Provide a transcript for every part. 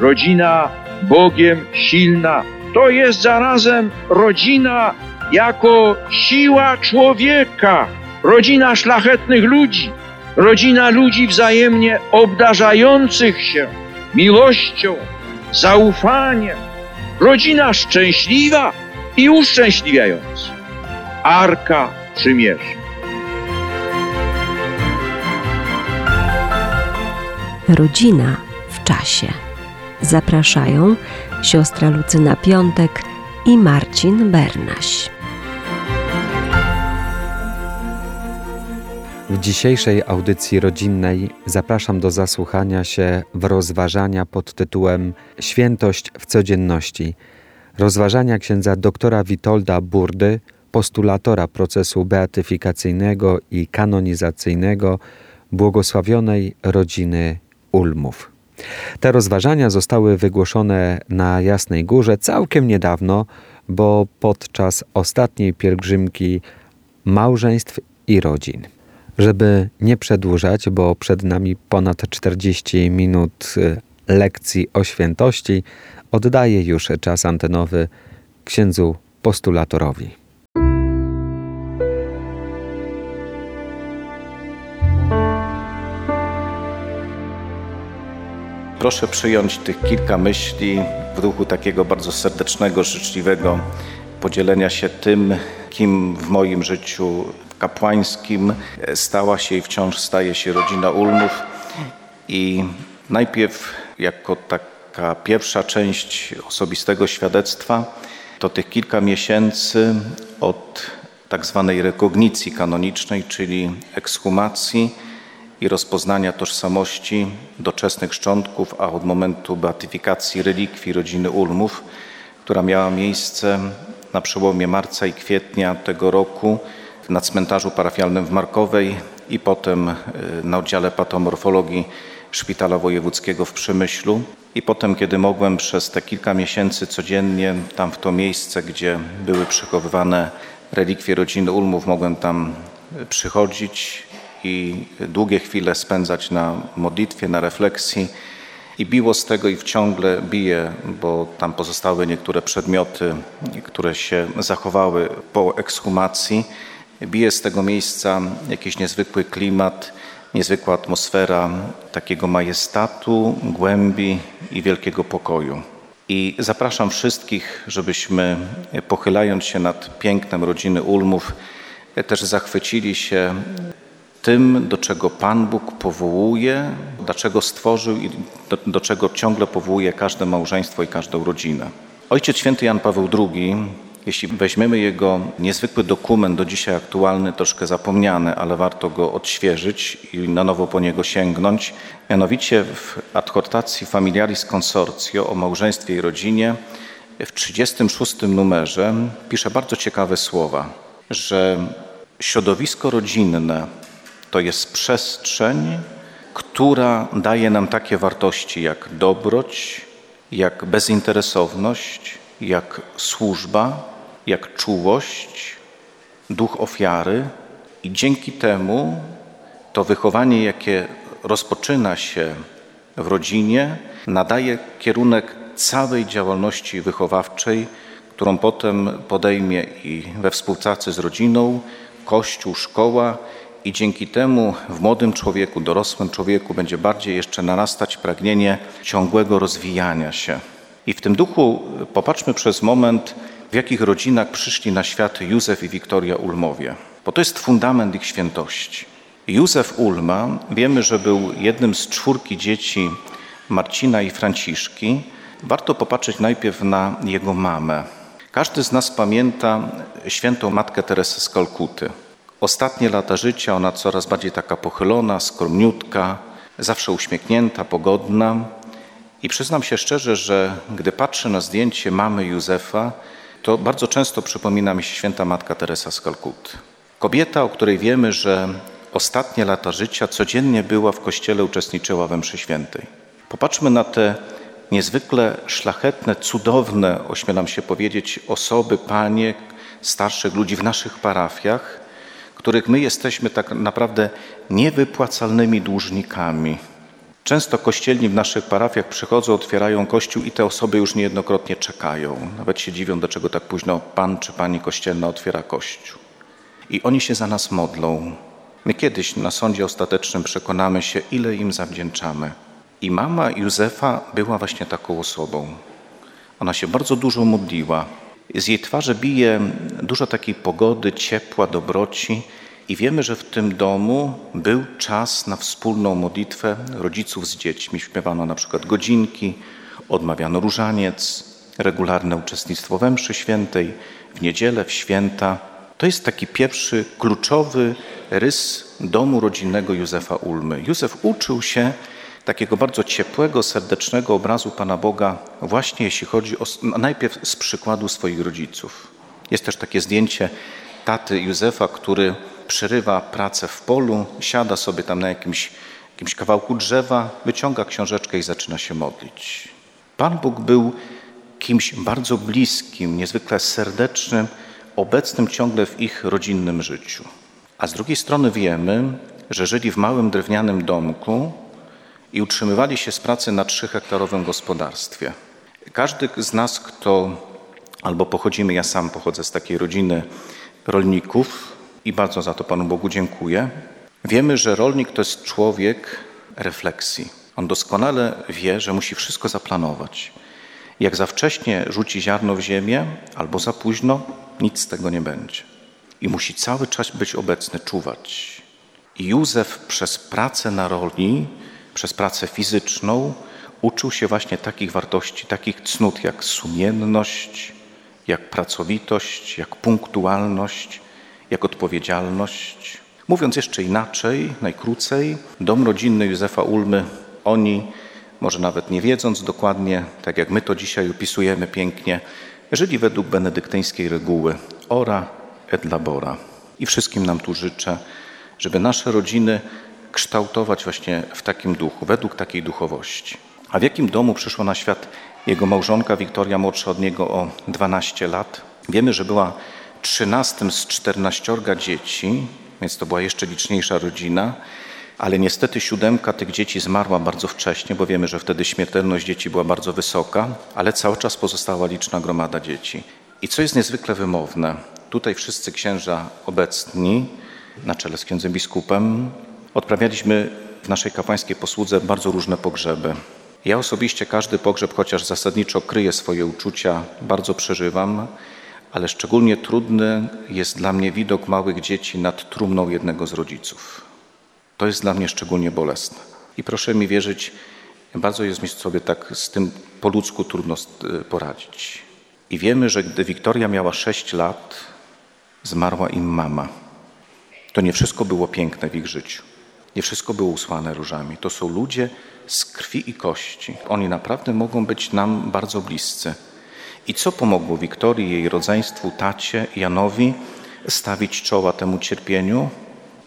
rodzina Bogiem silna. To jest zarazem rodzina jako siła człowieka, rodzina szlachetnych ludzi, rodzina ludzi wzajemnie obdarzających się miłością, zaufaniem, rodzina szczęśliwa i uszczęśliwiająca. Arka Przymierza. Rodzina w czasie. Zapraszają siostra Lucyna Piątek i Marcin Bernaś. W dzisiejszej audycji rodzinnej zapraszam do zasłuchania się w rozważania pod tytułem Świętość w codzienności. Rozważania księdza doktora Witolda Burdy, postulatora procesu beatyfikacyjnego i kanonizacyjnego błogosławionej rodziny Ulmów. Te rozważania zostały wygłoszone na Jasnej Górze całkiem niedawno, bo podczas ostatniej pielgrzymki małżeństw i rodzin. Żeby nie przedłużać, bo przed nami ponad 40 minut y, lekcji o świętości, oddaję już czas antenowy księdzu postulatorowi. Proszę przyjąć tych kilka myśli w duchu takiego bardzo serdecznego, życzliwego podzielenia się tym, kim w moim życiu kapłańskim stała się i wciąż staje się rodzina Ulmów. I najpierw jako taka pierwsza część osobistego świadectwa to tych kilka miesięcy od tak zwanej rekognicji kanonicznej, czyli ekshumacji i rozpoznania tożsamości doczesnych szczątków, a od momentu beatyfikacji relikwii rodziny Ulmów, która miała miejsce na przełomie marca i kwietnia tego roku na cmentarzu parafialnym w Markowej i potem y, na oddziale patomorfologii Szpitala Wojewódzkiego w Przemyślu. I potem, kiedy mogłem przez te kilka miesięcy codziennie tam w to miejsce, gdzie były przechowywane relikwie rodziny Ulmów, mogłem tam przychodzić i długie chwile spędzać na modlitwie, na refleksji. I biło z tego i wciągle bije, bo tam pozostały niektóre przedmioty, które się zachowały po ekshumacji. Bije z tego miejsca jakiś niezwykły klimat, niezwykła atmosfera takiego majestatu, głębi i wielkiego pokoju. I zapraszam wszystkich, żebyśmy pochylając się nad pięknem rodziny Ulmów, też zachwycili się tym, do czego Pan Bóg powołuje, dlaczego stworzył i do, do czego ciągle powołuje każde małżeństwo i każdą rodzinę. Ojciec święty Jan Paweł II, jeśli weźmiemy jego niezwykły dokument, do dzisiaj aktualny, troszkę zapomniany, ale warto go odświeżyć i na nowo po niego sięgnąć, mianowicie w adhortacji Familiaris Consortio o małżeństwie i rodzinie w 36 numerze pisze bardzo ciekawe słowa, że środowisko rodzinne to jest przestrzeń, która daje nam takie wartości jak dobroć, jak bezinteresowność, jak służba, jak czułość, duch ofiary, i dzięki temu to wychowanie, jakie rozpoczyna się w rodzinie, nadaje kierunek całej działalności wychowawczej, którą potem podejmie i we współpracy z rodziną Kościół, szkoła i dzięki temu w młodym człowieku, dorosłym człowieku będzie bardziej jeszcze narastać pragnienie ciągłego rozwijania się. I w tym duchu popatrzmy przez moment, w jakich rodzinach przyszli na świat Józef i Wiktoria Ulmowie, bo to jest fundament ich świętości. Józef Ulma, wiemy, że był jednym z czwórki dzieci Marcina i Franciszki. Warto popatrzeć najpierw na jego mamę. Każdy z nas pamięta świętą matkę Teresę z Kalkuty. Ostatnie lata życia ona coraz bardziej taka pochylona, skromniutka, zawsze uśmiechnięta, pogodna. I przyznam się szczerze, że gdy patrzę na zdjęcie mamy Józefa, to bardzo często przypomina mi się święta matka Teresa z Kalkuty. Kobieta, o której wiemy, że ostatnie lata życia codziennie była w kościele, uczestniczyła we mszy świętej. Popatrzmy na te niezwykle szlachetne, cudowne, ośmielam się powiedzieć, osoby, panie, starszych ludzi w naszych parafiach, których my jesteśmy tak naprawdę niewypłacalnymi dłużnikami. Często kościelni w naszych parafiach przychodzą, otwierają kościół i te osoby już niejednokrotnie czekają. Nawet się dziwią, dlaczego tak późno pan czy pani kościelna otwiera kościół. I oni się za nas modlą. My kiedyś na sądzie ostatecznym przekonamy się, ile im zawdzięczamy. I mama Józefa była właśnie taką osobą. Ona się bardzo dużo modliła. Z jej twarzy bije dużo takiej pogody, ciepła, dobroci. I wiemy, że w tym domu był czas na wspólną modlitwę rodziców z dziećmi. Śpiewano na przykład godzinki, odmawiano różaniec, regularne uczestnictwo we mszy świętej, w niedzielę, w święta. To jest taki pierwszy kluczowy rys domu rodzinnego Józefa Ulmy. Józef uczył się takiego bardzo ciepłego, serdecznego obrazu Pana Boga, właśnie jeśli chodzi o najpierw z przykładu swoich rodziców. Jest też takie zdjęcie taty Józefa, który przerywa pracę w polu, siada sobie tam na jakimś, jakimś kawałku drzewa, wyciąga książeczkę i zaczyna się modlić. Pan Bóg był kimś bardzo bliskim, niezwykle serdecznym, obecnym ciągle w ich rodzinnym życiu. A z drugiej strony wiemy, że żyli w małym drewnianym domku i utrzymywali się z pracy na trzyhektarowym gospodarstwie. Każdy z nas, kto albo pochodzimy, ja sam pochodzę z takiej rodziny rolników i bardzo za to Panu Bogu dziękuję. Wiemy, że rolnik to jest człowiek refleksji. On doskonale wie, że musi wszystko zaplanować. Jak za wcześnie rzuci ziarno w ziemię, albo za późno, nic z tego nie będzie. I musi cały czas być obecny, czuwać. I Józef przez pracę na roli, przez pracę fizyczną, uczył się właśnie takich wartości, takich cnót jak sumienność, jak pracowitość, jak punktualność, jak odpowiedzialność. Mówiąc jeszcze inaczej, najkrócej, dom rodzinny Józefa Ulmy, oni, może nawet nie wiedząc dokładnie, tak jak my to dzisiaj opisujemy pięknie, żyli według benedyktyńskiej reguły ora et labora. I wszystkim nam tu życzę, żeby nasze rodziny kształtować właśnie w takim duchu, według takiej duchowości. A w jakim domu przyszła na świat jego małżonka Wiktoria, młodsza od niego o 12 lat? Wiemy, że była trzynastym z czternaściorga dzieci, więc to była jeszcze liczniejsza rodzina, ale niestety siódemka tych dzieci zmarła bardzo wcześnie, bo wiemy, że wtedy śmiertelność dzieci była bardzo wysoka, ale cały czas pozostała liczna gromada dzieci. I co jest niezwykle wymowne, tutaj wszyscy księża obecni, na czele z księdzem biskupem, odprawialiśmy w naszej kapłańskiej posłudze bardzo różne pogrzeby. Ja osobiście każdy pogrzeb, chociaż zasadniczo kryję swoje uczucia, bardzo przeżywam, ale szczególnie trudny jest dla mnie widok małych dzieci nad trumną jednego z rodziców. To jest dla mnie szczególnie bolesne. I proszę mi wierzyć, bardzo jest mi sobie tak z tym po ludzku trudno poradzić. I wiemy, że gdy Wiktoria miała 6 lat, zmarła im mama. To nie wszystko było piękne w ich życiu. Nie wszystko było usłane różami. To są ludzie z krwi i kości. Oni naprawdę mogą być nam bardzo bliscy. I co pomogło Wiktorii, jej rodzeństwu, tacie, Janowi stawić czoła temu cierpieniu,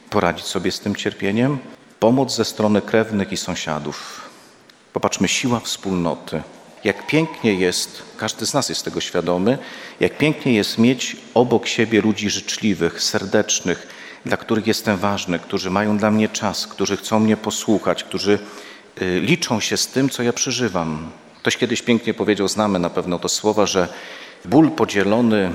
poradzić sobie z tym cierpieniem? Pomoc ze strony krewnych i sąsiadów. Popatrzmy, siła wspólnoty. Jak pięknie jest, każdy z nas jest tego świadomy, jak pięknie jest mieć obok siebie ludzi życzliwych, serdecznych, dla których jestem ważny, którzy mają dla mnie czas, którzy chcą mnie posłuchać, którzy y, liczą się z tym, co ja przeżywam. Ktoś kiedyś pięknie powiedział, znamy na pewno to słowa, że ból podzielony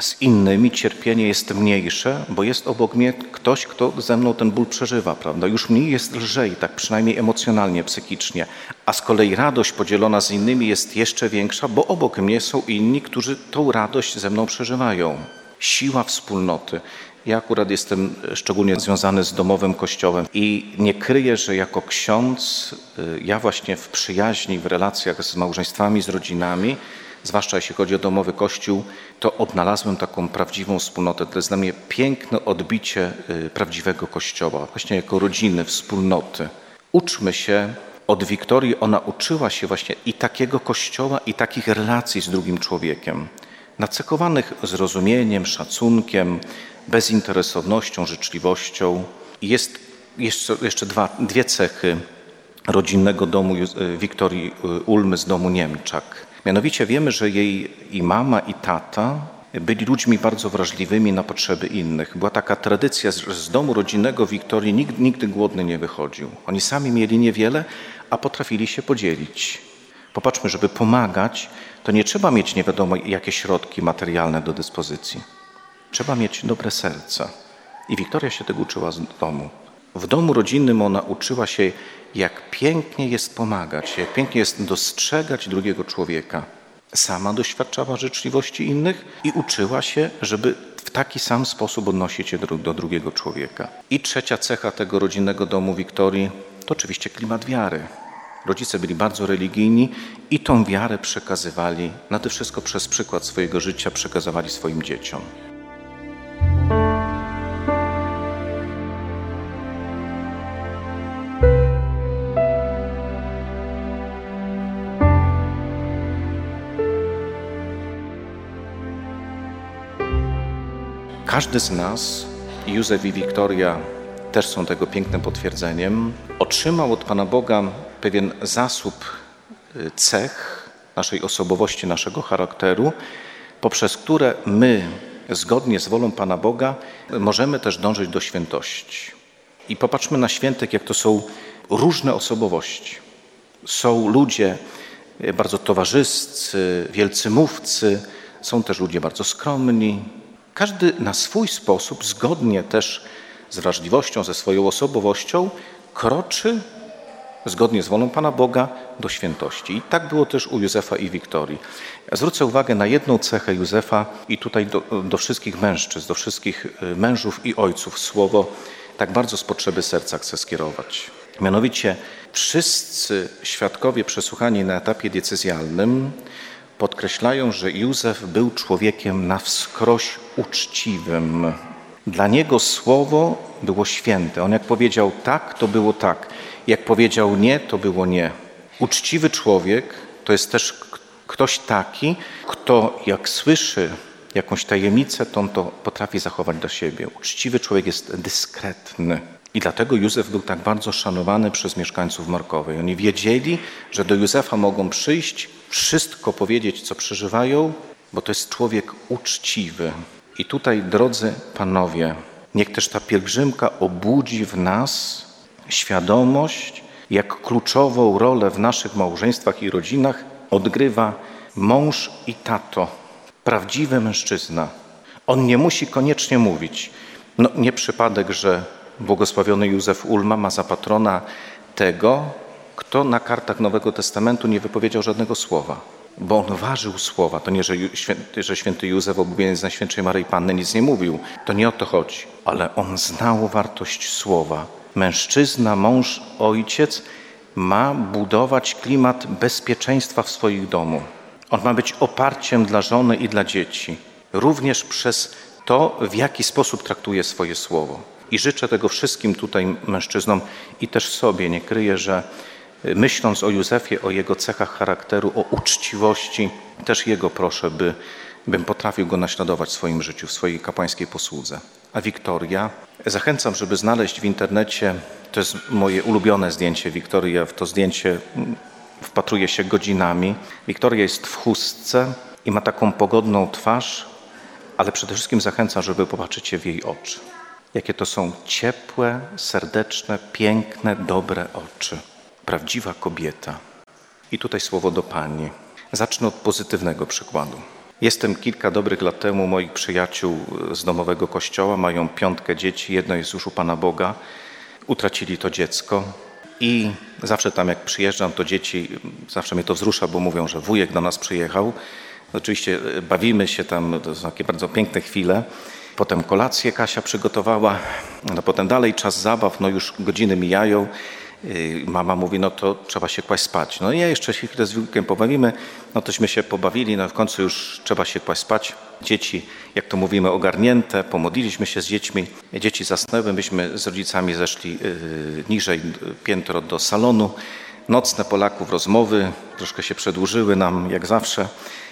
z innymi, cierpienie jest mniejsze, bo jest obok mnie ktoś, kto ze mną ten ból przeżywa, prawda? Już mniej jest lżej, tak przynajmniej emocjonalnie, psychicznie. A z kolei radość podzielona z innymi jest jeszcze większa, bo obok mnie są inni, którzy tą radość ze mną przeżywają. Siła wspólnoty. Ja akurat jestem szczególnie związany z domowym kościołem i nie kryję, że jako ksiądz, y, ja właśnie w przyjaźni, w relacjach z małżeństwami, z rodzinami, zwłaszcza jeśli chodzi o domowy kościół, to odnalazłem taką prawdziwą wspólnotę. To jest dla mnie piękne odbicie y, prawdziwego kościoła, właśnie jako rodziny, wspólnoty. Uczmy się od Wiktorii, ona uczyła się właśnie i takiego kościoła, i takich relacji z drugim człowiekiem, nacekowanych zrozumieniem, szacunkiem, bezinteresownością, życzliwością. Jest jeszcze, jeszcze dwa, dwie cechy rodzinnego domu Wiktorii Ulmy z domu Niemczak. Mianowicie wiemy, że jej i mama, i tata byli ludźmi bardzo wrażliwymi na potrzeby innych. Była taka tradycja, że z domu rodzinnego Wiktorii nikt nigdy głodny nie wychodził. Oni sami mieli niewiele, a potrafili się podzielić. Popatrzmy, żeby pomagać, to nie trzeba mieć nie wiadomo jakie środki materialne do dyspozycji. Trzeba mieć dobre serce. I Wiktoria się tego uczyła z domu. W domu rodzinnym ona uczyła się, jak pięknie jest pomagać, jak pięknie jest dostrzegać drugiego człowieka. Sama doświadczała życzliwości innych i uczyła się, żeby w taki sam sposób odnosić się do, do drugiego człowieka. I trzecia cecha tego rodzinnego domu Wiktorii to oczywiście klimat wiary. Rodzice byli bardzo religijni i tą wiarę przekazywali, nade wszystko przez przykład swojego życia przekazywali swoim dzieciom. Każdy z nas, Józef i Wiktoria też są tego pięknym potwierdzeniem, otrzymał od Pana Boga pewien zasób y, cech naszej osobowości, naszego charakteru, poprzez które my, zgodnie z wolą Pana Boga, możemy też dążyć do świętości. I popatrzmy na świętych, jak to są różne osobowości. Są ludzie y, bardzo towarzyscy, wielcy mówcy, są też ludzie bardzo skromni. Każdy na swój sposób, zgodnie też z wrażliwością, ze swoją osobowością, kroczy zgodnie z wolą Pana Boga do świętości. I tak było też u Józefa i Wiktorii. Zwrócę uwagę na jedną cechę Józefa i tutaj do, do wszystkich mężczyzn, do wszystkich y, mężów i ojców słowo tak bardzo z potrzeby serca chcę skierować. Mianowicie wszyscy świadkowie przesłuchani na etapie decyzjalnym podkreślają, że Józef był człowiekiem na wskroś uczciwym. Dla niego słowo było święte. On jak powiedział tak, to było tak. Jak powiedział nie, to było nie. Uczciwy człowiek to jest też ktoś taki, kto jak słyszy jakąś tajemnicę, to on to potrafi zachować dla siebie. Uczciwy człowiek jest dyskretny. I dlatego Józef był tak bardzo szanowany przez mieszkańców Markowej. Oni wiedzieli, że do Józefa mogą przyjść, wszystko powiedzieć, co przeżywają, bo to jest człowiek uczciwy. I tutaj, drodzy panowie, niech też ta pielgrzymka obudzi w nas świadomość, jak kluczową rolę w naszych małżeństwach i rodzinach odgrywa mąż i tato, prawdziwy mężczyzna. On nie musi koniecznie mówić. No, nie przypadek, że błogosławiony Józef Ulma ma za patrona tego, kto na kartach Nowego Testamentu nie wypowiedział żadnego słowa, bo on ważył słowa. To nie, że święty, że święty Józef, obubieniec Najświętszej Maryi Panny, nic nie mówił. To nie o to chodzi, ale on znał wartość słowa. Mężczyzna, mąż, ojciec ma budować klimat bezpieczeństwa w swoich domu. On ma być oparciem dla żony i dla dzieci, również przez to, w jaki sposób traktuje swoje słowo. I życzę tego wszystkim tutaj mężczyznom i też sobie. Nie kryję, że myśląc o Józefie, o jego cechach charakteru, o uczciwości, też jego proszę, by, bym potrafił go naśladować w swoim życiu, w swojej kapłańskiej posłudze. A Wiktoria, zachęcam, żeby znaleźć w internecie, to jest moje ulubione zdjęcie Wiktorii, ja w to zdjęcie wpatruję się godzinami. Wiktoria jest w chustce i ma taką pogodną twarz, ale przede wszystkim zachęcam, żeby popatrzeć się w jej oczy. Jakie to są ciepłe, serdeczne, piękne, dobre oczy. Prawdziwa kobieta. I tutaj słowo do Pani. Zacznę od pozytywnego przykładu. Jestem kilka dobrych lat temu moich przyjaciół z domowego kościoła, mają piątkę dzieci, jedno jest już u Pana Boga, utracili to dziecko i zawsze tam jak przyjeżdżam, to dzieci, zawsze mnie to wzrusza, bo mówią, że wujek do nas przyjechał. Oczywiście bawimy się tam, to są takie bardzo piękne chwile. Potem kolację Kasia przygotowała, no potem dalej czas zabaw, no już godziny mijają. Y, mama mówi, no to trzeba się kłaść spać. No i ja jeszcze się chwilę z wujkiem pobawimy, no tośmy się pobawili, no w końcu już trzeba się kłaść spać. Dzieci, jak to mówimy, ogarnięte, pomodliliśmy się z dziećmi. Dzieci zasnęły, myśmy z rodzicami zeszli yy, niżej piętro do salonu. Nocne Polaków rozmowy troszkę się przedłużyły nam, jak zawsze.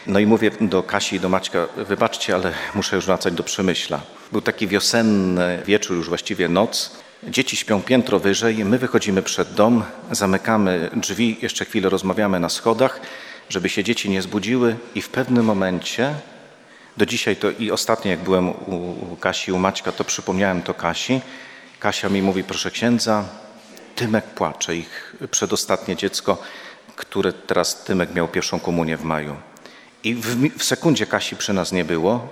No i mówię do Kasi i do Maćka, wybaczcie, ale muszę już wracać do Przemyśla. Był taki wiosenny wieczór, już właściwie noc. Dzieci śpią piętro wyżej, my wychodzimy przed dom, zamykamy drzwi, jeszcze chwilę rozmawiamy na schodach, żeby się dzieci nie zbudziły i w pewnym momencie, do dzisiaj to i ostatnio jak byłem u, Kasi, u Maćka, to przypomniałem to Kasi. Kasia mi mówi, proszę księdza, Tymek płacze, ich przedostatnie dziecko, które teraz Tymek miał pierwszą komunię w maju. I w, w sekundzie Kasi przy nas nie było.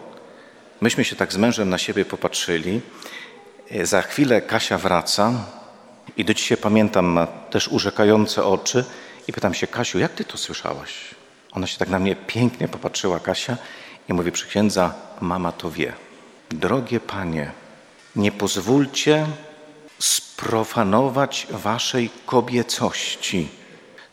Myśmy się tak z mężem na siebie popatrzyli. E, za chwilę Kasia wraca i do dzisiaj pamiętam, ma też urzekające oczy i pytam się, Kasiu, jak ty to słyszałaś? Ona się tak na mnie pięknie popatrzyła, Kasia, i mówi, przyksiędza, mama to wie. Drogie panie, nie pozwólcie sprofanować waszej kobiecości.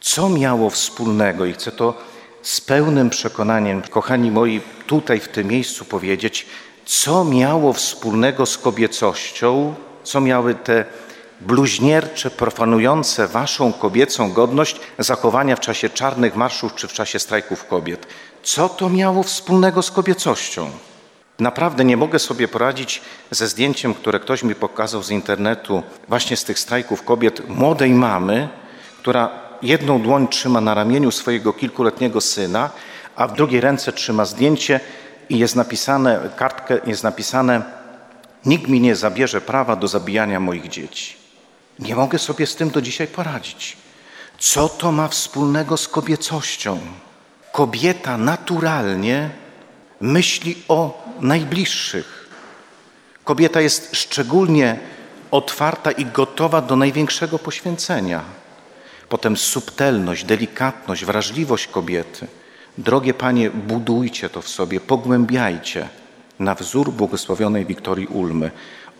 Co miało wspólnego, i chcę to z pełnym przekonaniem, kochani moi, tutaj w tym miejscu powiedzieć, co miało wspólnego z kobiecością, co miały te bluźniercze, profanujące waszą kobiecą godność zachowania w czasie czarnych marszów czy w czasie strajków kobiet. Co to miało wspólnego z kobiecością? Naprawdę nie mogę sobie poradzić ze zdjęciem, które ktoś mi pokazał z internetu, właśnie z tych strajków kobiet, młodej mamy, która jedną dłoń trzyma na ramieniu swojego kilkuletniego syna, a w drugiej ręce trzyma zdjęcie i jest napisane, kartkę jest napisane, nikt mi nie zabierze prawa do zabijania moich dzieci. Nie mogę sobie z tym do dzisiaj poradzić. Co to ma wspólnego z kobiecością? Kobieta naturalnie myśli o najbliższych. Kobieta jest szczególnie otwarta i gotowa do największego poświęcenia. Potem subtelność, delikatność, wrażliwość kobiety. Drogie panie, budujcie to w sobie, pogłębiajcie na wzór błogosławionej Wiktorii Ulmy.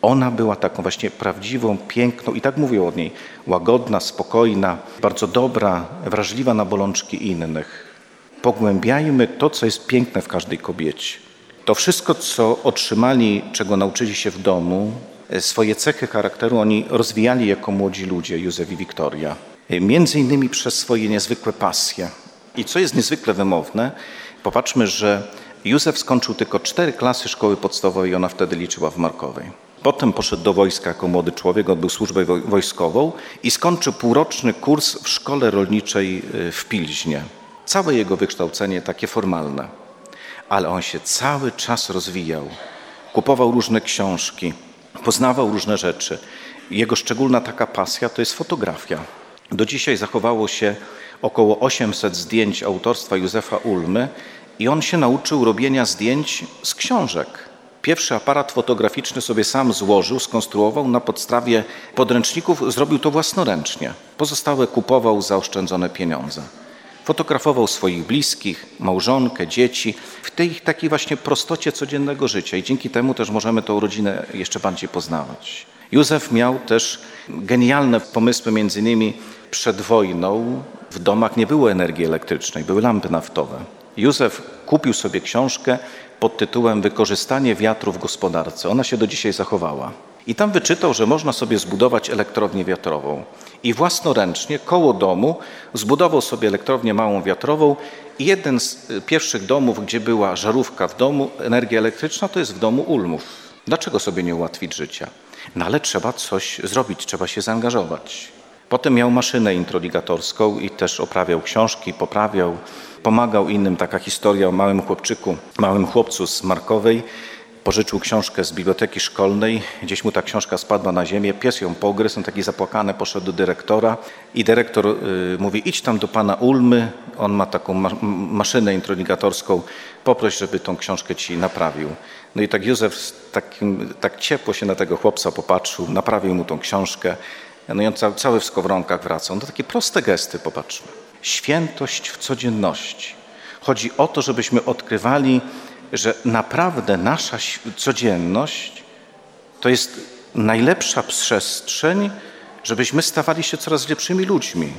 Ona była taką właśnie prawdziwą, piękną i tak mówię o niej, łagodna, spokojna, bardzo dobra, wrażliwa na bolączki innych. Pogłębiajmy to, co jest piękne w każdej kobiecie. To wszystko, co otrzymali, czego nauczyli się w domu, swoje cechy charakteru oni rozwijali jako młodzi ludzie, Józef i Wiktoria. Między innymi przez swoje niezwykłe pasje. I co jest niezwykle wymowne, popatrzmy, że Józef skończył tylko cztery klasy szkoły podstawowej, ona wtedy liczyła w Markowej. Potem poszedł do wojska jako młody człowiek, odbył służbę wojskową i skończył półroczny kurs w szkole rolniczej e, w Pilźnie. Całe jego wykształcenie takie formalne ale on się cały czas rozwijał. Kupował różne książki, poznawał różne rzeczy. Jego szczególna taka pasja to jest fotografia. Do dzisiaj zachowało się około 800 zdjęć autorstwa Józefa Ulmy i on się nauczył robienia zdjęć z książek. Pierwszy aparat fotograficzny sobie sam złożył, skonstruował na podstawie podręczników, zrobił to własnoręcznie. Pozostałe kupował za oszczędzone pieniądze. Fotografował swoich bliskich, małżonkę, dzieci w tej takiej właśnie prostocie codziennego życia i dzięki temu też możemy tę rodzinę jeszcze bardziej poznawać. Józef miał też genialne pomysły, między innymi przed wojną w domach nie było energii elektrycznej, były lampy naftowe. Józef kupił sobie książkę pod tytułem Wykorzystanie wiatru w gospodarce. Ona się do dzisiaj zachowała. I tam wyczytał, że można sobie zbudować elektrownię wiatrową. I własnoręcznie koło domu zbudował sobie elektrownię małą wiatrową. I jeden z y, pierwszych domów, gdzie była żarówka w domu, energia elektryczna, to jest w domu Ulmów. Dlaczego sobie nie ułatwić życia? No ale trzeba coś zrobić, trzeba się zaangażować. Potem miał maszynę introligatorską i też oprawiał książki, poprawiał, pomagał innym. Taka historia o małym chłopczyku, małym chłopcu z Markowej, pożyczył książkę z biblioteki szkolnej, gdzieś mu ta książka spadła na ziemię, pies ją pogryzł, on taki zapłakany poszedł do dyrektora i dyrektor y, mówi idź tam do pana Ulmy, on ma taką ma maszynę introligatorską, poproś, żeby tą książkę ci naprawił. No i tak Józef takim, tak ciepło się na tego chłopca popatrzył, naprawił mu tą książkę, no cały, w skowronkach wracał. No takie proste gesty, popatrzmy. Świętość w codzienności. Chodzi o to, żebyśmy odkrywali że naprawdę nasza codzienność to jest najlepsza przestrzeń, żebyśmy stawali się coraz lepszymi ludźmi.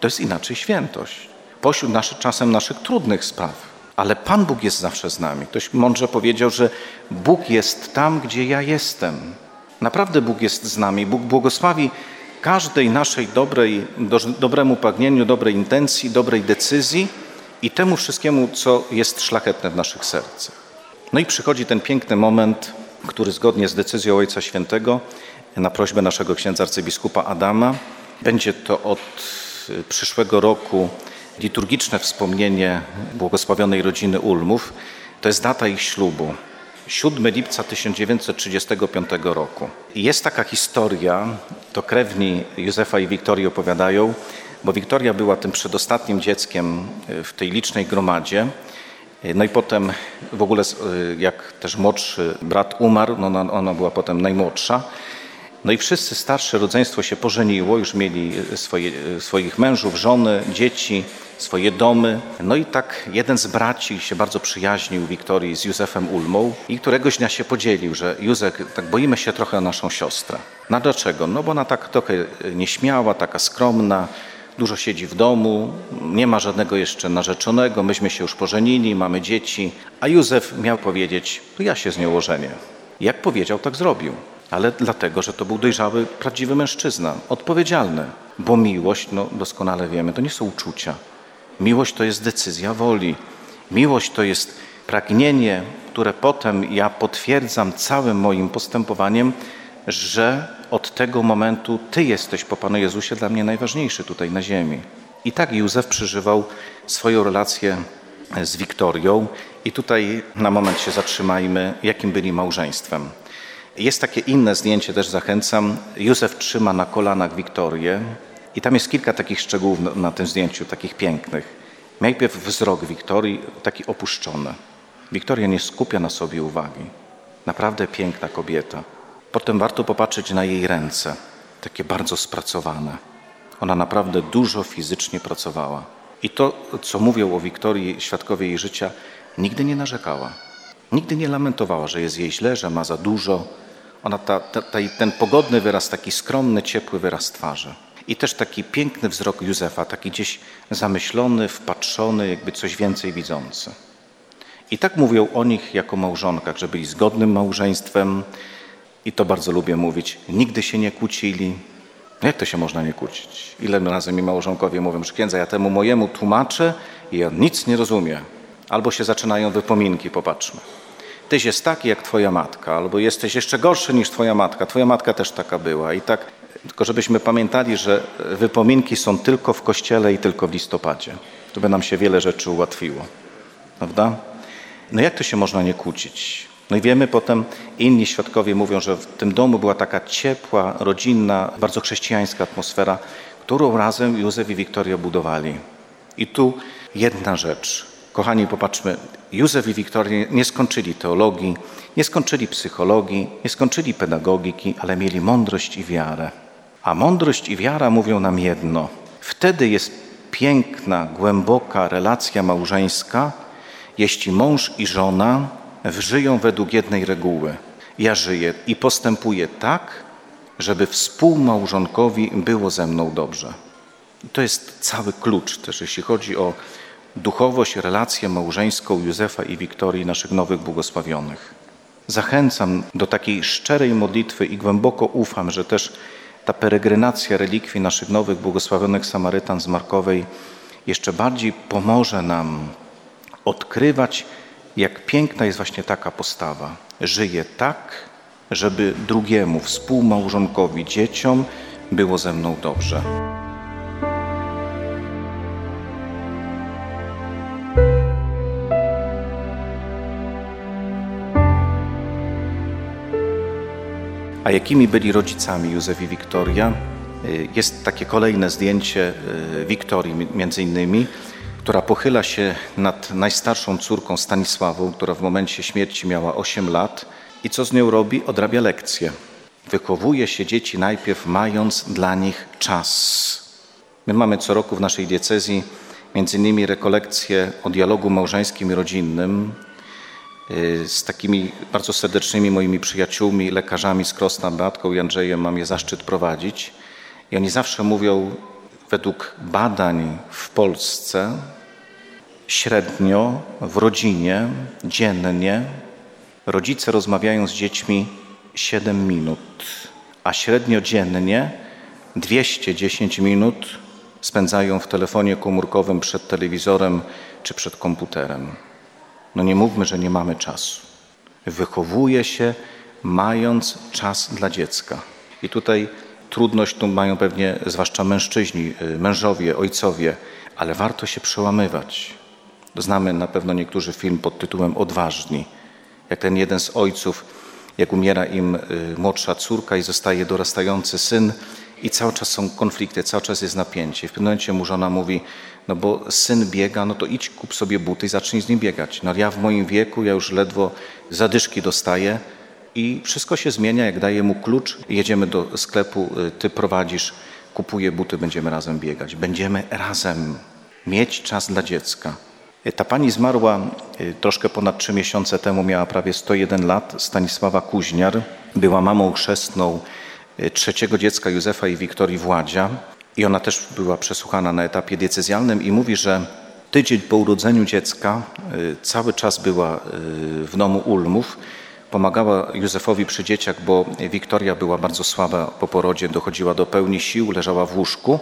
To jest inaczej świętość. Pośród naszych, czasem naszych trudnych spraw. Ale Pan Bóg jest zawsze z nami. Ktoś mądrze powiedział, że Bóg jest tam, gdzie ja jestem. Naprawdę Bóg jest z nami. Bóg błogosławi każdej naszej dobrej, do, dobremu pragnieniu, dobrej intencji, dobrej decyzji i temu wszystkiemu, co jest szlachetne w naszych sercach. No i przychodzi ten piękny moment, który zgodnie z decyzją Ojca Świętego, na prośbę naszego księdza arcybiskupa Adama, będzie to od y, przyszłego roku liturgiczne wspomnienie błogosławionej rodziny Ulmów. To jest data ich ślubu. 7 lipca 1935 roku. Jest taka historia, to krewni Józefa i Wiktorii opowiadają, bo Wiktoria była tym przedostatnim dzieckiem w tej licznej gromadzie. No i potem w ogóle, jak też młodszy brat umarł, no ona, ona była potem najmłodsza. No i wszyscy starsze rodzeństwo się pożeniło, już mieli swoje, swoich mężów, żony, dzieci, swoje domy. No i tak jeden z braci się bardzo przyjaźnił Wiktorii z Józefem Ulmą i któregoś dnia się podzielił, że Józek, tak boimy się trochę o naszą siostrę. No dlaczego? No bo ona tak trochę nieśmiała, taka skromna, dużo siedzi w domu, nie ma żadnego jeszcze narzeczonego, myśmy się już pożenili, mamy dzieci, a Józef miał powiedzieć, to ja się z nią ożenię. Jak powiedział, tak zrobił ale dlatego, że to był dojrzały, prawdziwy mężczyzna, odpowiedzialny. Bo miłość, no doskonale wiemy, to nie są uczucia. Miłość to jest decyzja woli. Miłość to jest pragnienie, które potem ja potwierdzam całym moim postępowaniem, że od tego momentu Ty jesteś po Panu Jezusie dla mnie najważniejszy tutaj na ziemi. I tak Józef przeżywał swoją relację z Wiktorią i tutaj na moment się zatrzymajmy, jakim byli małżeństwem. Jest takie inne zdjęcie, też zachęcam. Józef trzyma na kolanach Wiktorię i tam jest kilka takich szczegółów na, tym zdjęciu, takich pięknych. Najpierw wzrok Wiktorii taki opuszczony. Wiktoria nie skupia na sobie uwagi. Naprawdę piękna kobieta. Potem warto popatrzeć na jej ręce, takie bardzo spracowane. Ona naprawdę dużo fizycznie pracowała. I to, co mówią o Wiktorii świadkowie jej życia, nigdy nie narzekała. Nigdy nie lamentowała, że jest jej źle, że ma za dużo, ona ta, ta, ta, ten pogodny wyraz, taki skromny, ciepły wyraz twarzy. I też taki piękny wzrok Józefa, taki gdzieś zamyślony, wpatrzony, jakby coś więcej widzący. I tak mówią o nich jako małżonkach, że byli zgodnym małżeństwem i to bardzo lubię mówić. Nigdy się nie kłócili. Jak to się można nie kłócić? Ile razy mi małżonkowie mówią, że księdza, ja temu mojemu tłumaczę i on nic nie rozumie. Albo się zaczynają wypominki, popatrzmy. Tyś jest taki jak twoja matka, albo jesteś jeszcze gorszy niż twoja matka. Twoja matka też taka była. I tak, tylko żebyśmy pamiętali, że wypominki są tylko w kościele i tylko w listopadzie. To by nam się wiele rzeczy ułatwiło. Prawda? No jak to się można nie kłócić? No i wiemy potem, inni świadkowie mówią, że w tym domu była taka ciepła, rodzinna, bardzo chrześcijańska atmosfera, którą razem Józef i Wiktoria budowali. I tu jedna rzecz. Kochani, popatrzmy, Józef i Wiktoria nie skończyli teologii, nie skończyli psychologii, nie skończyli pedagogiki, ale mieli mądrość i wiarę. A mądrość i wiara mówią nam jedno. Wtedy jest piękna, głęboka relacja małżeńska, jeśli mąż i żona żyją według jednej reguły. Ja żyję i postępuję tak, żeby współmałżonkowi było ze mną dobrze. To jest cały klucz też, jeśli chodzi o duchowość, relację małżeńską Józefa i Wiktorii, naszych nowych błogosławionych. Zachęcam do takiej szczerej modlitwy i głęboko ufam, że też ta peregrinacja relikwii naszych nowych błogosławionych Samarytan z Markowej jeszcze bardziej pomoże nam odkrywać, jak piękna jest właśnie taka postawa. Żyje tak, żeby drugiemu, współmałżonkowi, dzieciom było ze mną dobrze. A jakimi byli rodzicami Józef i Wiktoria? Y, jest takie kolejne zdjęcie y, Wiktorii między innymi, która pochyla się nad najstarszą córką Stanisławą, która w momencie śmierci miała 8 lat i co z nią robi? Odrabia lekcje. Wychowuje się dzieci najpierw mając dla nich czas. My mamy co roku w naszej diecezji między innymi rekolekcje o dialogu małżeńskim i rodzinnym, z takimi bardzo serdecznymi moimi przyjaciółmi, lekarzami z Krosna, Beatką i Andrzejem mam je zaszczyt prowadzić. I oni zawsze mówią, według badań w Polsce, średnio w rodzinie, dziennie, rodzice rozmawiają z dziećmi 7 minut, a średnio dziennie 210 minut spędzają w telefonie komórkowym przed telewizorem czy przed komputerem. No nie mówmy, że nie mamy czasu. Wychowuje się mając czas dla dziecka. I tutaj trudność tu mają pewnie zwłaszcza mężczyźni, y, mężowie, ojcowie, ale warto się przełamywać. Znamy na pewno niektórzy film pod tytułem Odważni. Jak ten jeden z ojców, jak umiera im y, młodsza córka i zostaje dorastający syn i cały czas są konflikty, cały czas jest napięcie. W pewnym momencie mu żona mówi, no bo syn biega, no to idź kup sobie buty i zacznij z nim biegać. No ja w moim wieku, ja już ledwo zadyszki dostaję i wszystko się zmienia, jak daję mu klucz, jedziemy do sklepu, y, ty prowadzisz, kupuję buty, będziemy razem biegać. Będziemy razem mieć czas dla dziecka. Y, ta pani zmarła y, troszkę ponad trzy miesiące temu, miała prawie 101 lat, Stanisława Kuźniar. Była mamą chrzestną trzeciego dziecka Józefa i Wiktorii Władzia. I ona też była przesłuchana na etapie decyzjalnym i mówi, że tydzień po urodzeniu dziecka cały czas była w domu Ulmów Pomagała Józefowi przy dzieciach, bo Wiktoria była bardzo słaba po porodzie, dochodziła do pełni sił, leżała w łóżku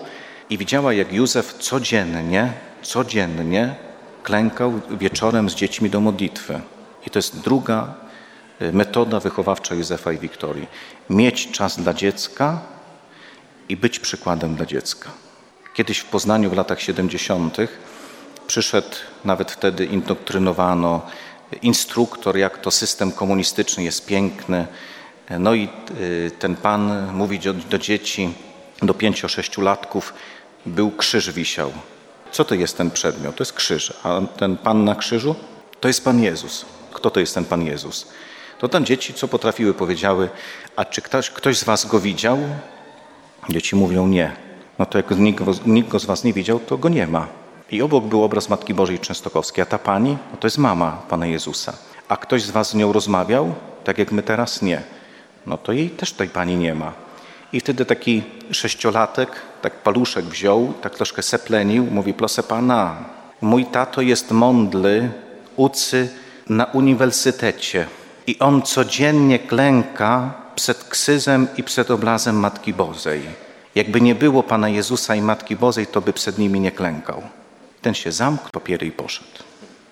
i widziała, jak Józef codziennie, codziennie klękał wieczorem z dziećmi do modlitwy. I to jest druga y, metoda wychowawcza Józefa i Wiktorii. Mieć czas dla dziecka i być przykładem dla dziecka. Kiedyś w Poznaniu w latach 70. przyszedł, nawet wtedy indoktrynowano instruktor, jak to system komunistyczny jest piękny. No i y, ten pan mówi do, dzieci, do pięcio, sześciolatków, był krzyż wisiał. Co to jest ten przedmiot? To jest krzyż. A ten pan na krzyżu? To jest Pan Jezus. Kto to jest ten Pan Jezus? To tam dzieci, co potrafiły, powiedziały, a czy ktoś, ktoś z was go widział? Dzieci mówią nie. No to jak nikt, nikt go z was nie widział, to go nie ma. I obok był obraz Matki Bożej Częstokowskiej, a ta pani no to jest mama Pana Jezusa. A ktoś z was z nią rozmawiał, tak jak my teraz? Nie. No to jej też tej pani nie ma. I wtedy taki sześciolatek, tak paluszek wziął, tak troszkę seplenił, mówi, proszę pana, mój tato jest mądry, ucy na uniwersytecie i on codziennie klęka przed ksyzem i przed obrazem Matki Bożej. Jakby nie było Pana Jezusa i Matki Bożej, to by przed nimi nie klękał. Ten się zamknął, papiery i poszedł.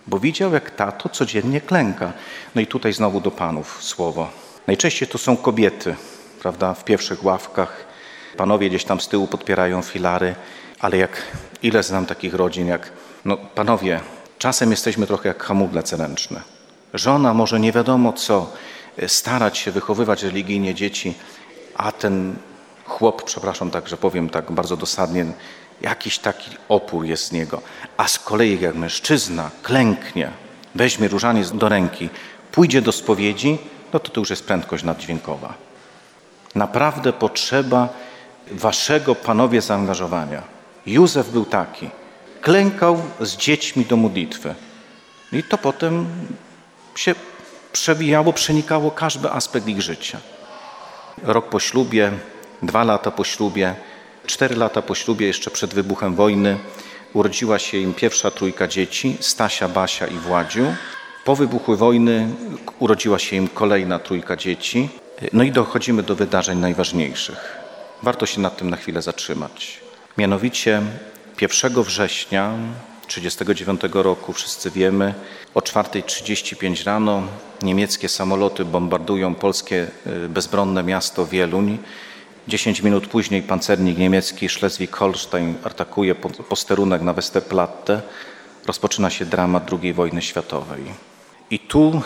Bo widział, jak tato codziennie klęka. No i tutaj znowu do panów słowo. Najczęściej to są kobiety, prawda, w pierwszych ławkach. Panowie gdzieś tam z tyłu podpierają filary, ale jak ile znam takich rodzin, jak no panowie, czasem jesteśmy trochę jak hamulce ręczne. Żona może nie wiadomo co, starać się wychowywać religijnie dzieci, a ten chłop, przepraszam tak, że powiem tak bardzo dosadnie, jakiś taki opór jest z niego. A z kolei jak mężczyzna klęknie, weźmie różaniec do ręki, pójdzie do spowiedzi, no to to już jest prędkość naddźwiękowa. Naprawdę potrzeba waszego, panowie, zaangażowania. Józef był taki. Klękał z dziećmi do modlitwy. I to potem się przewijało, przenikało każdy aspekt ich życia. Rok po ślubie, dwa lata po ślubie, Cztery lata po ślubie, jeszcze przed wybuchem wojny, urodziła się im pierwsza trójka dzieci, Stasia, Basia i Władziu. Po wybuchu wojny urodziła się im kolejna trójka dzieci. No i dochodzimy do wydarzeń najważniejszych. Warto się nad tym na chwilę zatrzymać. Mianowicie 1 września 1939 roku, wszyscy wiemy, o 4.35 rano niemieckie samoloty bombardują polskie y, bezbronne miasto Wieluń. Dziesięć minut później pancernik niemiecki Schleswig-Holstein atakuje posterunek na Westerplatte. Rozpoczyna się dramat II wojny światowej. I tu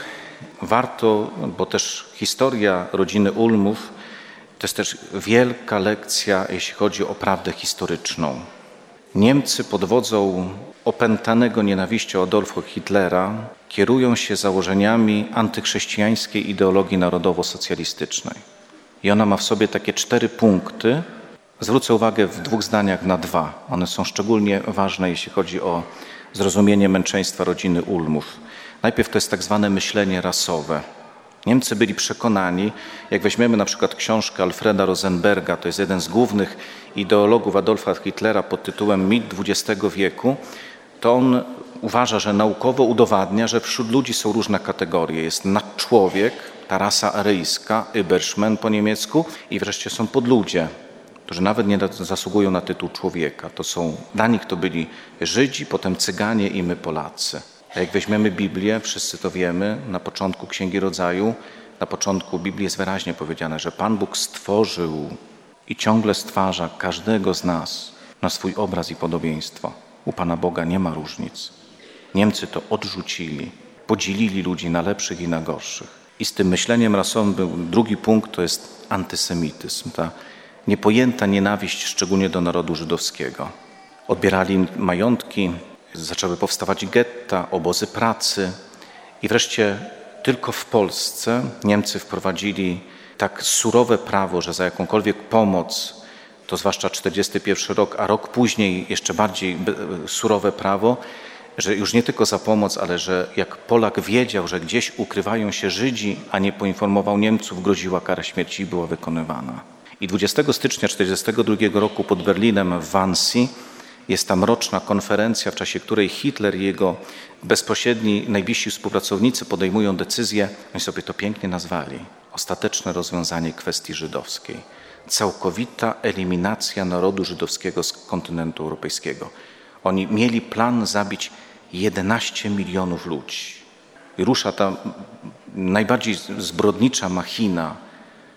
warto, bo też historia rodziny Ulmów to jest też wielka lekcja, jeśli chodzi o prawdę historyczną. Niemcy pod wodzą opętanego nienawiścią Adolfa Hitlera kierują się założeniami antychrześcijańskiej ideologii narodowo-socjalistycznej. I ona ma w sobie takie cztery punkty. Zwrócę uwagę w dwóch zdaniach na dwa. One są szczególnie ważne, jeśli chodzi o zrozumienie męczeństwa rodziny Ulmów. Najpierw to jest tak zwane myślenie rasowe. Niemcy byli przekonani, jak weźmiemy na przykład książkę Alfreda Rosenberga, to jest jeden z głównych ideologów Adolfa Hitlera pod tytułem Mit XX wieku, to on uważa, że naukowo udowadnia, że wśród ludzi są różne kategorie. Jest nadczłowiek, ta rasa aryjska, Überschmen po niemiecku i wreszcie są podludzie, którzy nawet nie zasługują na tytuł człowieka. To są, dla nich to byli Żydzi, potem Cyganie i my Polacy. A jak weźmiemy Biblię, wszyscy to wiemy, na początku Księgi Rodzaju, na początku Biblii jest wyraźnie powiedziane, że Pan Bóg stworzył i ciągle stwarza każdego z nas na swój obraz i podobieństwo. U Pana Boga nie ma różnic. Niemcy to odrzucili. podzielili ludzi na lepszych i na gorszych. I z tym myśleniem rasowym był drugi punkt, to jest antysemityzm, ta niepojęta nienawiść szczególnie do narodu żydowskiego. Odbierali majątki, zaczęły powstawać getta, obozy pracy i wreszcie tylko w Polsce Niemcy wprowadzili tak surowe prawo, że za jakąkolwiek pomoc, to zwłaszcza 41 rok, a rok później jeszcze bardziej surowe prawo, że już nie tylko za pomoc, ale że jak Polak wiedział, że gdzieś ukrywają się Żydzi, a nie poinformował Niemców, groziła kara śmierci i była wykonywana. I 20 stycznia 1942 roku pod Berlinem w Wannsee jest tam roczna konferencja, w czasie której Hitler i jego bezpośredni, najbliżsi współpracownicy podejmują decyzję, oni sobie to pięknie nazwali, ostateczne rozwiązanie kwestii żydowskiej. Całkowita eliminacja narodu żydowskiego z kontynentu europejskiego. Oni mieli plan zabić 11 milionów ludzi. I rusza ta najbardziej zbrodnicza machina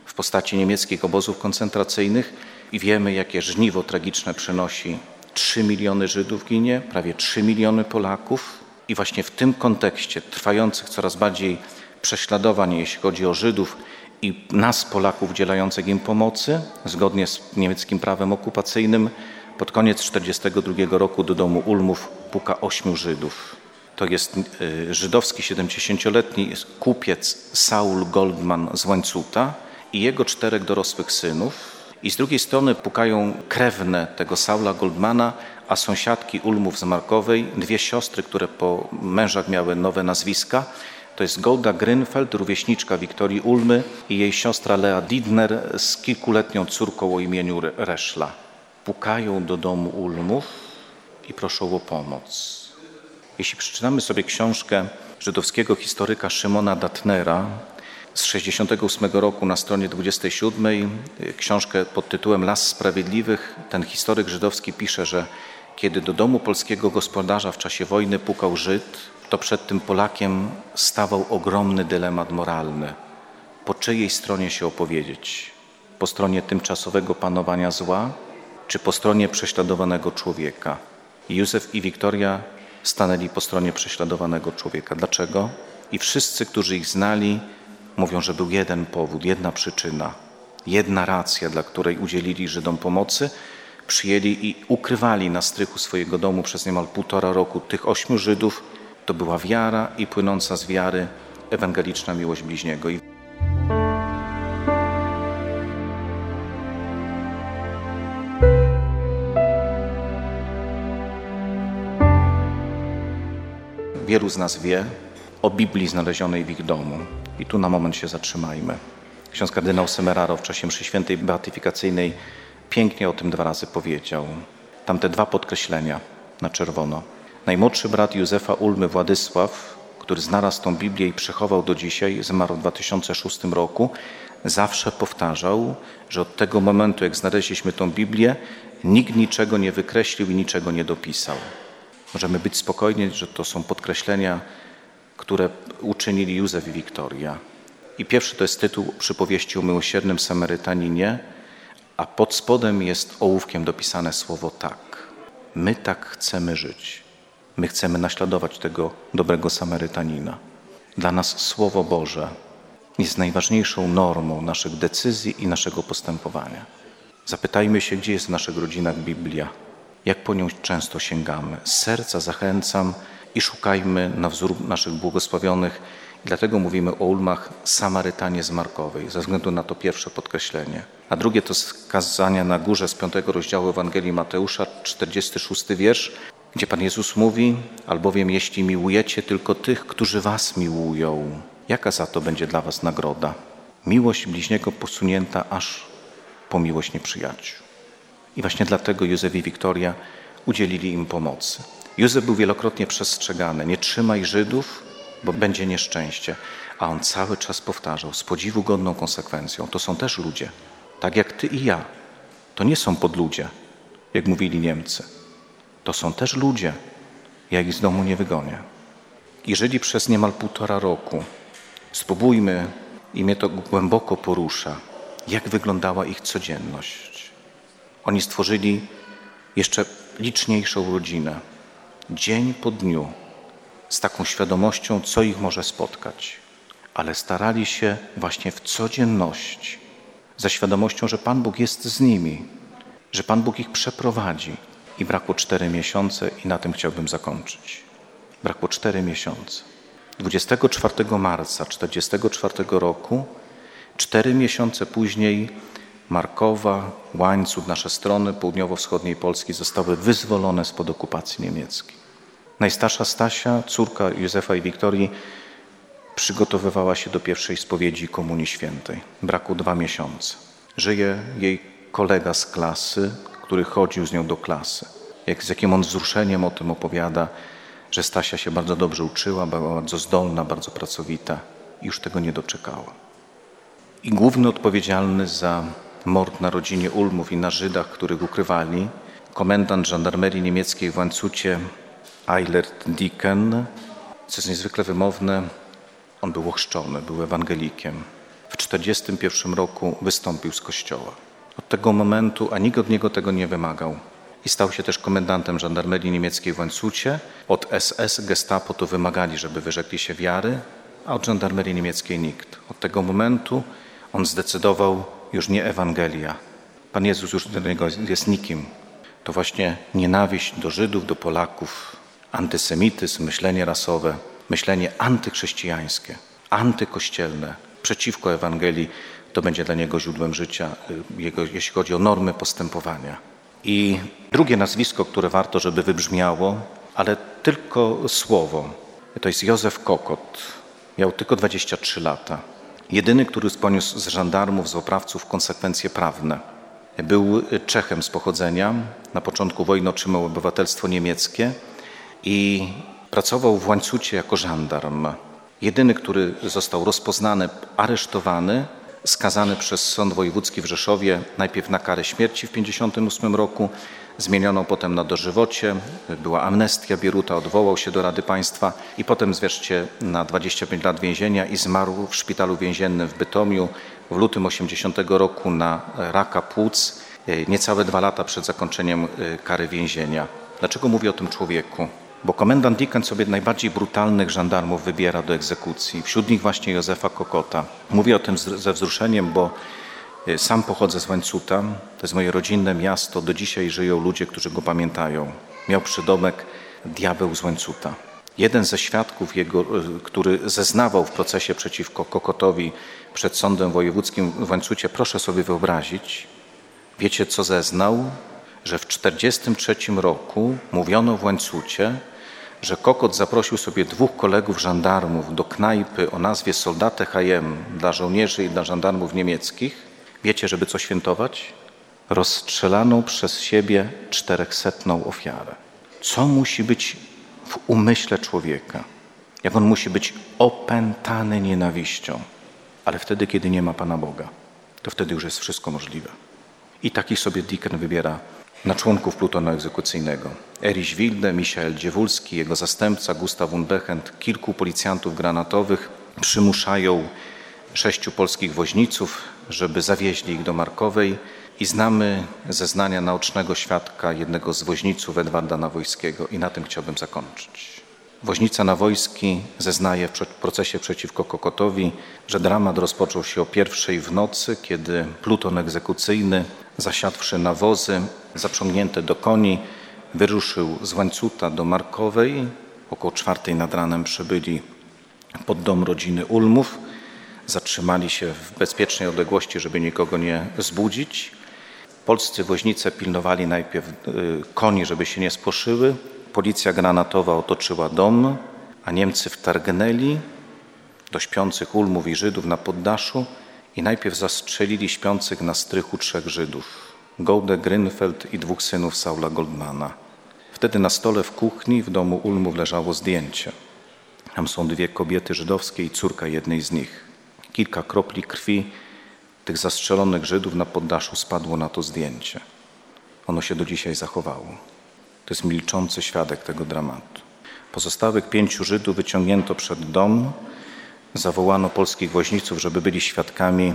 w postaci niemieckich obozów koncentracyjnych i wiemy, jakie żniwo tragiczne przynosi 3 miliony Żydów ginie, prawie 3 miliony Polaków. I właśnie w tym kontekście trwających coraz bardziej prześladowań, jeśli chodzi o Żydów i nas, Polaków, udzielających im pomocy, zgodnie z niemieckim prawem okupacyjnym, pod koniec 1942 roku do domu Ulmów puka ośmiu Żydów. To jest y, żydowski 70-letni kupiec Saul Goldman z Łańcuta i jego czterech dorosłych synów, i z drugiej strony pukają krewne tego Saula Goldmana, a sąsiadki Ulmów z Markowej, dwie siostry, które po mężach miały nowe nazwiska. To jest Golda Grünfeld, rówieśniczka Wiktorii Ulmy i jej siostra Lea Didner z kilkuletnią córką o imieniu Reszla. Pukają do domu Ulmów i proszą o pomoc. Jeśli przeczytamy sobie książkę żydowskiego historyka Szymona Datnera, z 68 roku na stronie 27 książkę pod tytułem Las Sprawiedliwych. Ten historyk żydowski pisze, że kiedy do domu polskiego gospodarza w czasie wojny pukał Żyd, to przed tym Polakiem stawał ogromny dylemat moralny. Po czyjej stronie się opowiedzieć? Po stronie tymczasowego panowania zła, czy po stronie prześladowanego człowieka? Józef i Wiktoria stanęli po stronie prześladowanego człowieka. Dlaczego? I wszyscy, którzy ich znali, Mówią, że był jeden powód, jedna przyczyna, jedna racja, dla której udzielili Żydom pomocy, przyjęli i ukrywali na strychu swojego domu przez niemal półtora roku tych ośmiu Żydów. To była wiara i płynąca z wiary ewangeliczna miłość bliźniego. Wielu z nas wie o Biblii znalezionej w ich domu. I tu na moment się zatrzymajmy. Ksiądz kardynał Semeraro w czasie mszy świętej beatyfikacyjnej pięknie o tym dwa razy powiedział. Tam te dwa podkreślenia na czerwono. Najmłodszy brat Józefa Ulmy Władysław, który znalazł tą Biblię i przechował do dzisiaj, zmarł w 2006 roku, zawsze powtarzał, że od tego momentu, jak znaleźliśmy tą Biblię, nikt niczego nie wykreślił i niczego nie dopisał. Możemy być spokojni, że to są podkreślenia które uczynili Józef i Wiktoria. I pierwszy to jest tytuł przypowieści o miłosiernym Samarytaninie, a pod spodem jest ołówkiem dopisane słowo tak. My tak chcemy żyć. My chcemy naśladować tego dobrego Samarytanina. Dla nas Słowo Boże jest najważniejszą normą naszych decyzji i naszego postępowania. Zapytajmy się, gdzie jest w naszych rodzinach Biblia, jak po nią często sięgamy. Z serca zachęcam, i szukajmy na wzór naszych błogosławionych. Dlatego mówimy o ulmach Samarytanie z Markowej, ze względu na to pierwsze podkreślenie. A drugie to skazania na górze z piątego rozdziału Ewangelii Mateusza, 46 wiersz, gdzie Pan Jezus mówi, albowiem jeśli miłujecie tylko tych, którzy was miłują, jaka za to będzie dla was nagroda? Miłość bliźniego posunięta aż po miłość nieprzyjaciół. I właśnie dlatego Józef i Wiktoria udzielili im pomocy. Józef był wielokrotnie przestrzegany: nie trzymaj Żydów, bo będzie nieszczęście. A on cały czas powtarzał z podziwu godną konsekwencją: to są też ludzie, tak jak ty i ja. To nie są podludzie, jak mówili Niemcy. To są też ludzie. Ja ich z domu nie wygonię. I żyli przez niemal półtora roku. Spróbujmy, i mnie to głęboko porusza, jak wyglądała ich codzienność. Oni stworzyli jeszcze liczniejszą rodzinę dzień po dniu z taką świadomością, co ich może spotkać, ale starali się właśnie w codzienności, ze świadomością, że Pan Bóg jest z nimi, że Pan Bóg ich przeprowadzi. I brakło cztery miesiące, i na tym chciałbym zakończyć. Brakło cztery miesiące. 24 marca 1944 roku, cztery miesiące później, Markowa, Łańcuch, nasze strony południowo-wschodniej Polski zostały wyzwolone spod okupacji niemieckiej. Najstarsza Stasia, córka Józefa i Wiktorii, przygotowywała się do pierwszej spowiedzi Komunii Świętej. Brakło dwa miesiące. Żyje jej kolega z klasy, który chodził z nią do klasy. Jak, z jakim on wzruszeniem o tym opowiada, że Stasia się bardzo dobrze uczyła, była bardzo zdolna, bardzo pracowita i już tego nie doczekała. I główny odpowiedzialny za mord na rodzinie Ulmów i na Żydach, których ukrywali, komendant żandarmerii niemieckiej w Łańcucie Eilert Dicken, co jest niezwykle wymowne, on był ochrzczony, był ewangelikiem. W 1941 roku wystąpił z kościoła. Od tego momentu, a nikt od niego tego nie wymagał. I stał się też komendantem żandarmerii niemieckiej w Łańcucie. Od SS, Gestapo to wymagali, żeby wyrzekli się wiary, a od żandarmerii niemieckiej nikt. Od tego momentu on zdecydował już nie Ewangelia. Pan Jezus już do niego jest nikim. To właśnie nienawiść do Żydów, do Polaków, antysemityzm, myślenie rasowe, myślenie antychrześcijańskie, antykościelne, przeciwko Ewangelii, to będzie dla niego źródłem życia, y, jego, jeśli chodzi o normy postępowania. I drugie nazwisko, które warto, żeby wybrzmiało, ale tylko słowo, to jest Józef Kokot. Miał tylko 23 lata. Jedyny, który poniósł z żandarmów, z oprawców konsekwencje prawne. Był Czechem z pochodzenia. Na początku wojny otrzymał obywatelstwo niemieckie i pracował w łańcucie jako żandarm. Jedyny, który został rozpoznany, aresztowany, skazany przez Sąd Wojewódzki w Rzeszowie najpierw na karę śmierci w 1958 roku, zmienioną potem na dożywocie, była amnestia Bieruta, odwołał się do Rady Państwa i potem zwierzcie na 25 lat więzienia i zmarł w szpitalu więziennym w Bytomiu w lutym 80 roku na raka płuc, niecałe dwa lata przed zakończeniem y, kary więzienia. Dlaczego mówię o tym człowieku? Bo komendant Dickens sobie najbardziej brutalnych żandarmów wybiera do egzekucji. Wśród nich właśnie Józefa Kokota. Mówię o tym ze wzruszeniem, bo e, sam pochodzę z Łańcuta. To jest moje rodzinne miasto. Do dzisiaj żyją ludzie, którzy go pamiętają. Miał przydomek diabeł z Łańcuta. Jeden ze świadków jego, e, który zeznawał w procesie przeciwko Kokotowi przed sądem wojewódzkim w Łańcucie, proszę sobie wyobrazić, wiecie co zeznał? że w 1943 roku mówiono w Łańcucie, że Kokot zaprosił sobie dwóch kolegów żandarmów do knajpy o nazwie Soldate HM dla żołnierzy i dla żandarmów niemieckich. Wiecie, żeby co świętować? Rozstrzelaną przez siebie czterechsetną ofiarę. Co musi być w umyśle człowieka? Jak on musi być opętany nienawiścią? Ale wtedy, kiedy nie ma Pana Boga, to wtedy już jest wszystko możliwe. I takich sobie Dicken wybiera na członków plutonu egzekucyjnego. Erich Wilde, Michael Dziewulski, jego zastępca Gustav Unbechend, kilku policjantów granatowych przymuszają sześciu polskich woźniców, żeby zawieźli ich do Markowej i znamy zeznania naocznego świadka jednego z woźniców Edwarda Nawojskiego i na tym chciałbym zakończyć. Woźnica Nawojski zeznaje w procesie przeciwko Kokotowi, że dramat rozpoczął się o pierwszej w nocy, kiedy pluton egzekucyjny, zasiadwszy na wozy, zaprzągnięte do koni, wyruszył z Łańcuta do Markowej. Około czwartej nad ranem przybyli pod dom rodziny Ulmów. Zatrzymali się w bezpiecznej odległości, żeby nikogo nie zbudzić. Polscy woźnice pilnowali najpierw y, koni, żeby się nie spłoszyły. Policja granatowa otoczyła dom, a Niemcy wtargnęli do śpiących Ulmów i Żydów na poddaszu i najpierw zastrzelili śpiących na strychu trzech Żydów. Golde Grünfeld i dwóch synów Saula Goldmana. Wtedy na stole w kuchni w domu Ulmów leżało zdjęcie. Tam są dwie kobiety żydowskie i córka jednej z nich. Kilka kropli krwi tych zastrzelonych Żydów na poddaszu spadło na to zdjęcie. Ono się do dzisiaj zachowało. To jest milczący świadek tego dramatu. Pozostałych pięciu Żydów wyciągnięto przed dom, zawołano polskich woźniców, żeby byli świadkami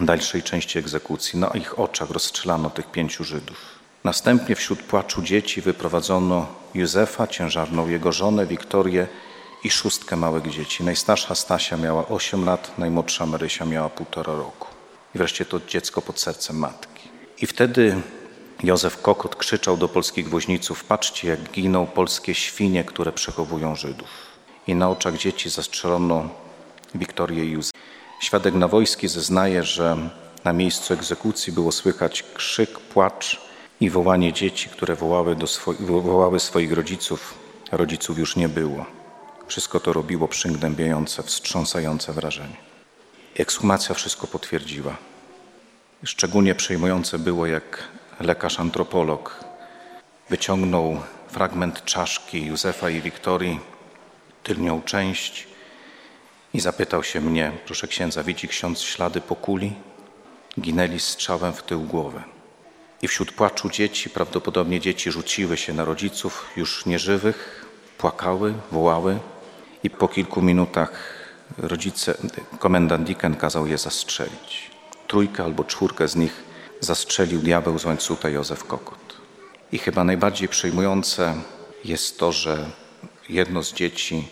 dalszej części egzekucji. Na ich oczach rozstrzelano tych pięciu Żydów. Następnie wśród płaczu dzieci wyprowadzono Józefa, ciężarną jego żonę, Wiktorię i szóstkę małych dzieci. Najstarsza Stasia miała 8 lat, najmłodsza Marysia miała półtora roku. I wreszcie to dziecko pod sercem matki. I wtedy Józef Kokot krzyczał do polskich woźniców: Patrzcie, jak giną polskie świnie, które przechowują Żydów. I na oczach dzieci zastrzelono Wiktorię Józef. Świadek Nawojski zeznaje, że na miejscu egzekucji było słychać krzyk, płacz i wołanie dzieci, które wołały, do wołały swoich rodziców. Rodziców już nie było. Wszystko to robiło przygnębiające, wstrząsające wrażenie. Ekshumacja wszystko potwierdziła. Szczególnie przejmujące było, jak lekarz antropolog wyciągnął fragment czaszki Józefa i Wiktorii, tylnią część i zapytał się mnie, proszę księdza, widzi ksiądz ślady po kuli? Ginęli strzałem w tył głowy. I wśród płaczu dzieci, prawdopodobnie dzieci rzuciły się na rodziców już nieżywych, płakały, wołały i po kilku minutach rodzice, komendant Dicken kazał je zastrzelić. Trójkę albo czwórkę z nich zastrzelił diabeł z łańcucha Józef Kokot. I chyba najbardziej przejmujące jest to, że jedno z dzieci,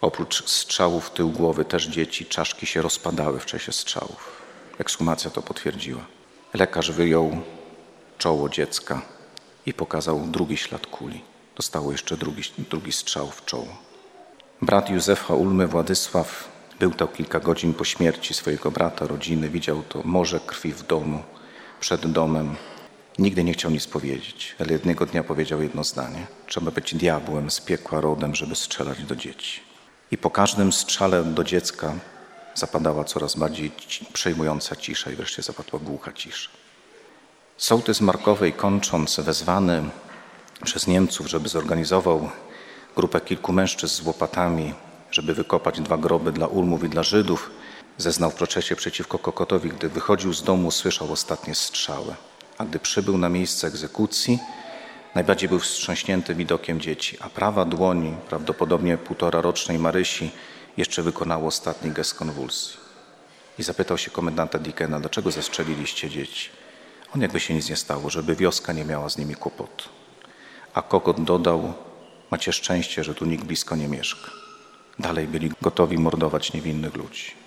oprócz strzałów w tył głowy, też dzieci, czaszki się rozpadały w czasie strzałów. Ekshumacja to potwierdziła. Lekarz wyjął czoło dziecka i pokazał drugi ślad kuli. Dostało jeszcze drugi, drugi strzał w czoło. Brat Józefa Ulmy, Władysław, był to kilka godzin po śmierci swojego brata, rodziny. Widział to morze krwi w domu, przed domem. Nigdy nie chciał nic powiedzieć, ale jednego dnia powiedział jedno zdanie. Trzeba być diabłem z piekła rodem, żeby strzelać do dzieci. I po każdym strzale do dziecka zapadała coraz bardziej przejmująca cisza i wreszcie zapadła głucha cisza. Sołtys Markowej kończąc, wezwany przez Niemców, żeby zorganizował grupę kilku mężczyzn z łopatami, żeby wykopać dwa groby dla Ulmów i dla Żydów, zeznał w procesie przeciwko Kokotowi, gdy wychodził z domu, słyszał ostatnie strzały. A gdy przybył na miejsce egzekucji, najbardziej był wstrząśnięty widokiem dzieci, a prawa dłoni, prawdopodobnie półtora rocznej Marysi, jeszcze wykonało ostatni gest konwulsji. I zapytał się komendanta Dickena, dlaczego zastrzeliliście dzieci? On jakby się nic nie stało, żeby wioska nie miała z nimi kłopotu. A Kokot dodał, macie szczęście, że tu nikt blisko nie mieszka. Dalej byli gotowi mordować niewinnych ludzi.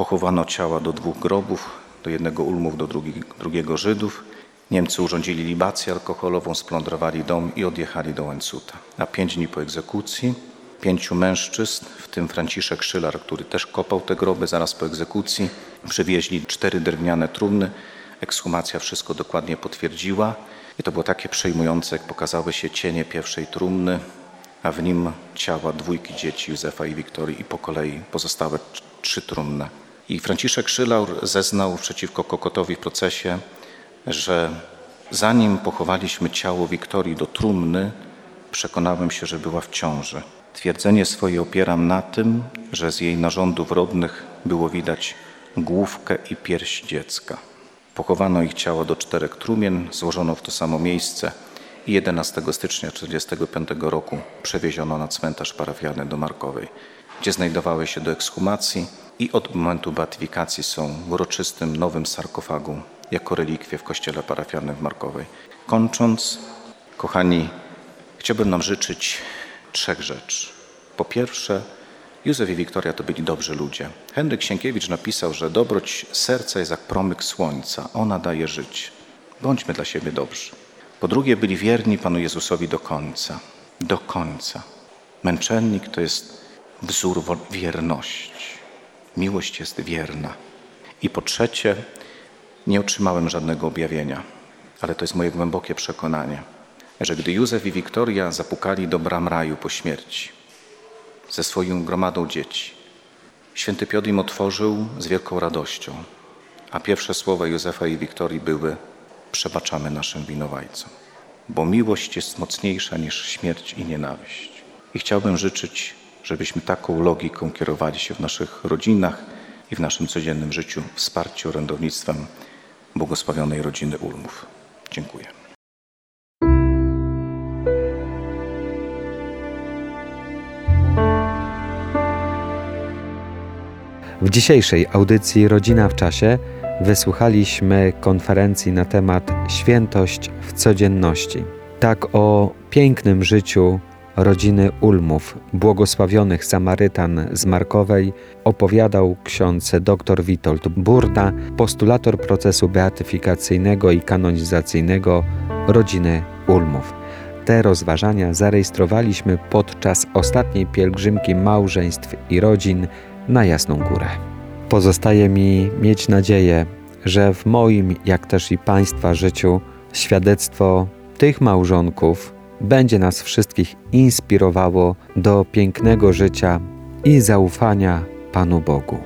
Pochowano ciała do dwóch grobów, do jednego Ulmów, do drugi, drugiego Żydów. Niemcy urządzili libację alkoholową, splądrowali dom i odjechali do Łańcuta. A pięć dni po egzekucji pięciu mężczyzn, w tym Franciszek Szylar, który też kopał te groby zaraz po egzekucji, przywieźli cztery drewniane trumny. Ekshumacja wszystko dokładnie potwierdziła i to było takie przejmujące, jak pokazały się cienie pierwszej trumny, a w nim ciała dwójki dzieci Józefa i Wiktorii i po kolei pozostałe trzy trumny. I Franciszek Szylaur zeznał przeciwko Kokotowi w procesie, że zanim pochowaliśmy ciało Wiktorii do trumny, przekonałem się, że była w ciąży. Twierdzenie swoje opieram na tym, że z jej narządów rodnych było widać główkę i pierś dziecka. Pochowano ich ciało do czterech trumien, złożono w to samo miejsce i 11 stycznia 1945 roku przewieziono na cmentarz parafialny do Markowej, gdzie znajdowały się do ekshumacji i od momentu beatyfikacji są w uroczystym nowym sarkofagu jako relikwie w kościele parafialnym w Markowej. Kończąc, kochani, chciałbym nam życzyć trzech rzeczy. Po pierwsze, Józef i Wiktoria to byli dobrzy ludzie. Henryk Sienkiewicz napisał, że dobroć serca jest jak promyk słońca, ona daje życie. Bądźmy dla siebie dobrzy. Po drugie, byli wierni Panu Jezusowi do końca. Do końca. Męczennik to jest wzór wierności. Miłość jest wierna. I po trzecie, nie otrzymałem żadnego objawienia, ale to jest moje głębokie przekonanie, że gdy Józef i Wiktoria zapukali do bram raju po śmierci ze swoją gromadą dzieci, święty Piotr im otworzył z wielką radością, a pierwsze słowa Józefa i Wiktorii były przebaczamy naszym winowajcom, bo miłość jest mocniejsza niż śmierć i nienawiść. I chciałbym życzyć, żebyśmy taką logiką kierowali się w naszych rodzinach i w naszym codziennym życiu wsparciu orędownictwem błogosławionej rodziny Ulmów. Dziękuję. W dzisiejszej audycji Rodzina w Czasie wysłuchaliśmy konferencji na temat Świętość w codzienności. Tak o pięknym życiu rodziny Ulmów, błogosławionych Samarytan z Markowej, opowiadał ksiądz dr Witold Burda, postulator procesu beatyfikacyjnego i kanonizacyjnego rodziny Ulmów. Te rozważania zarejestrowaliśmy podczas ostatniej pielgrzymki małżeństw i rodzin na Jasną Górę. Pozostaje mi mieć nadzieję, że w moim, jak też i Państwa życiu świadectwo tych małżonków będzie nas wszystkich inspirowało do pięknego życia i zaufania Panu Bogu.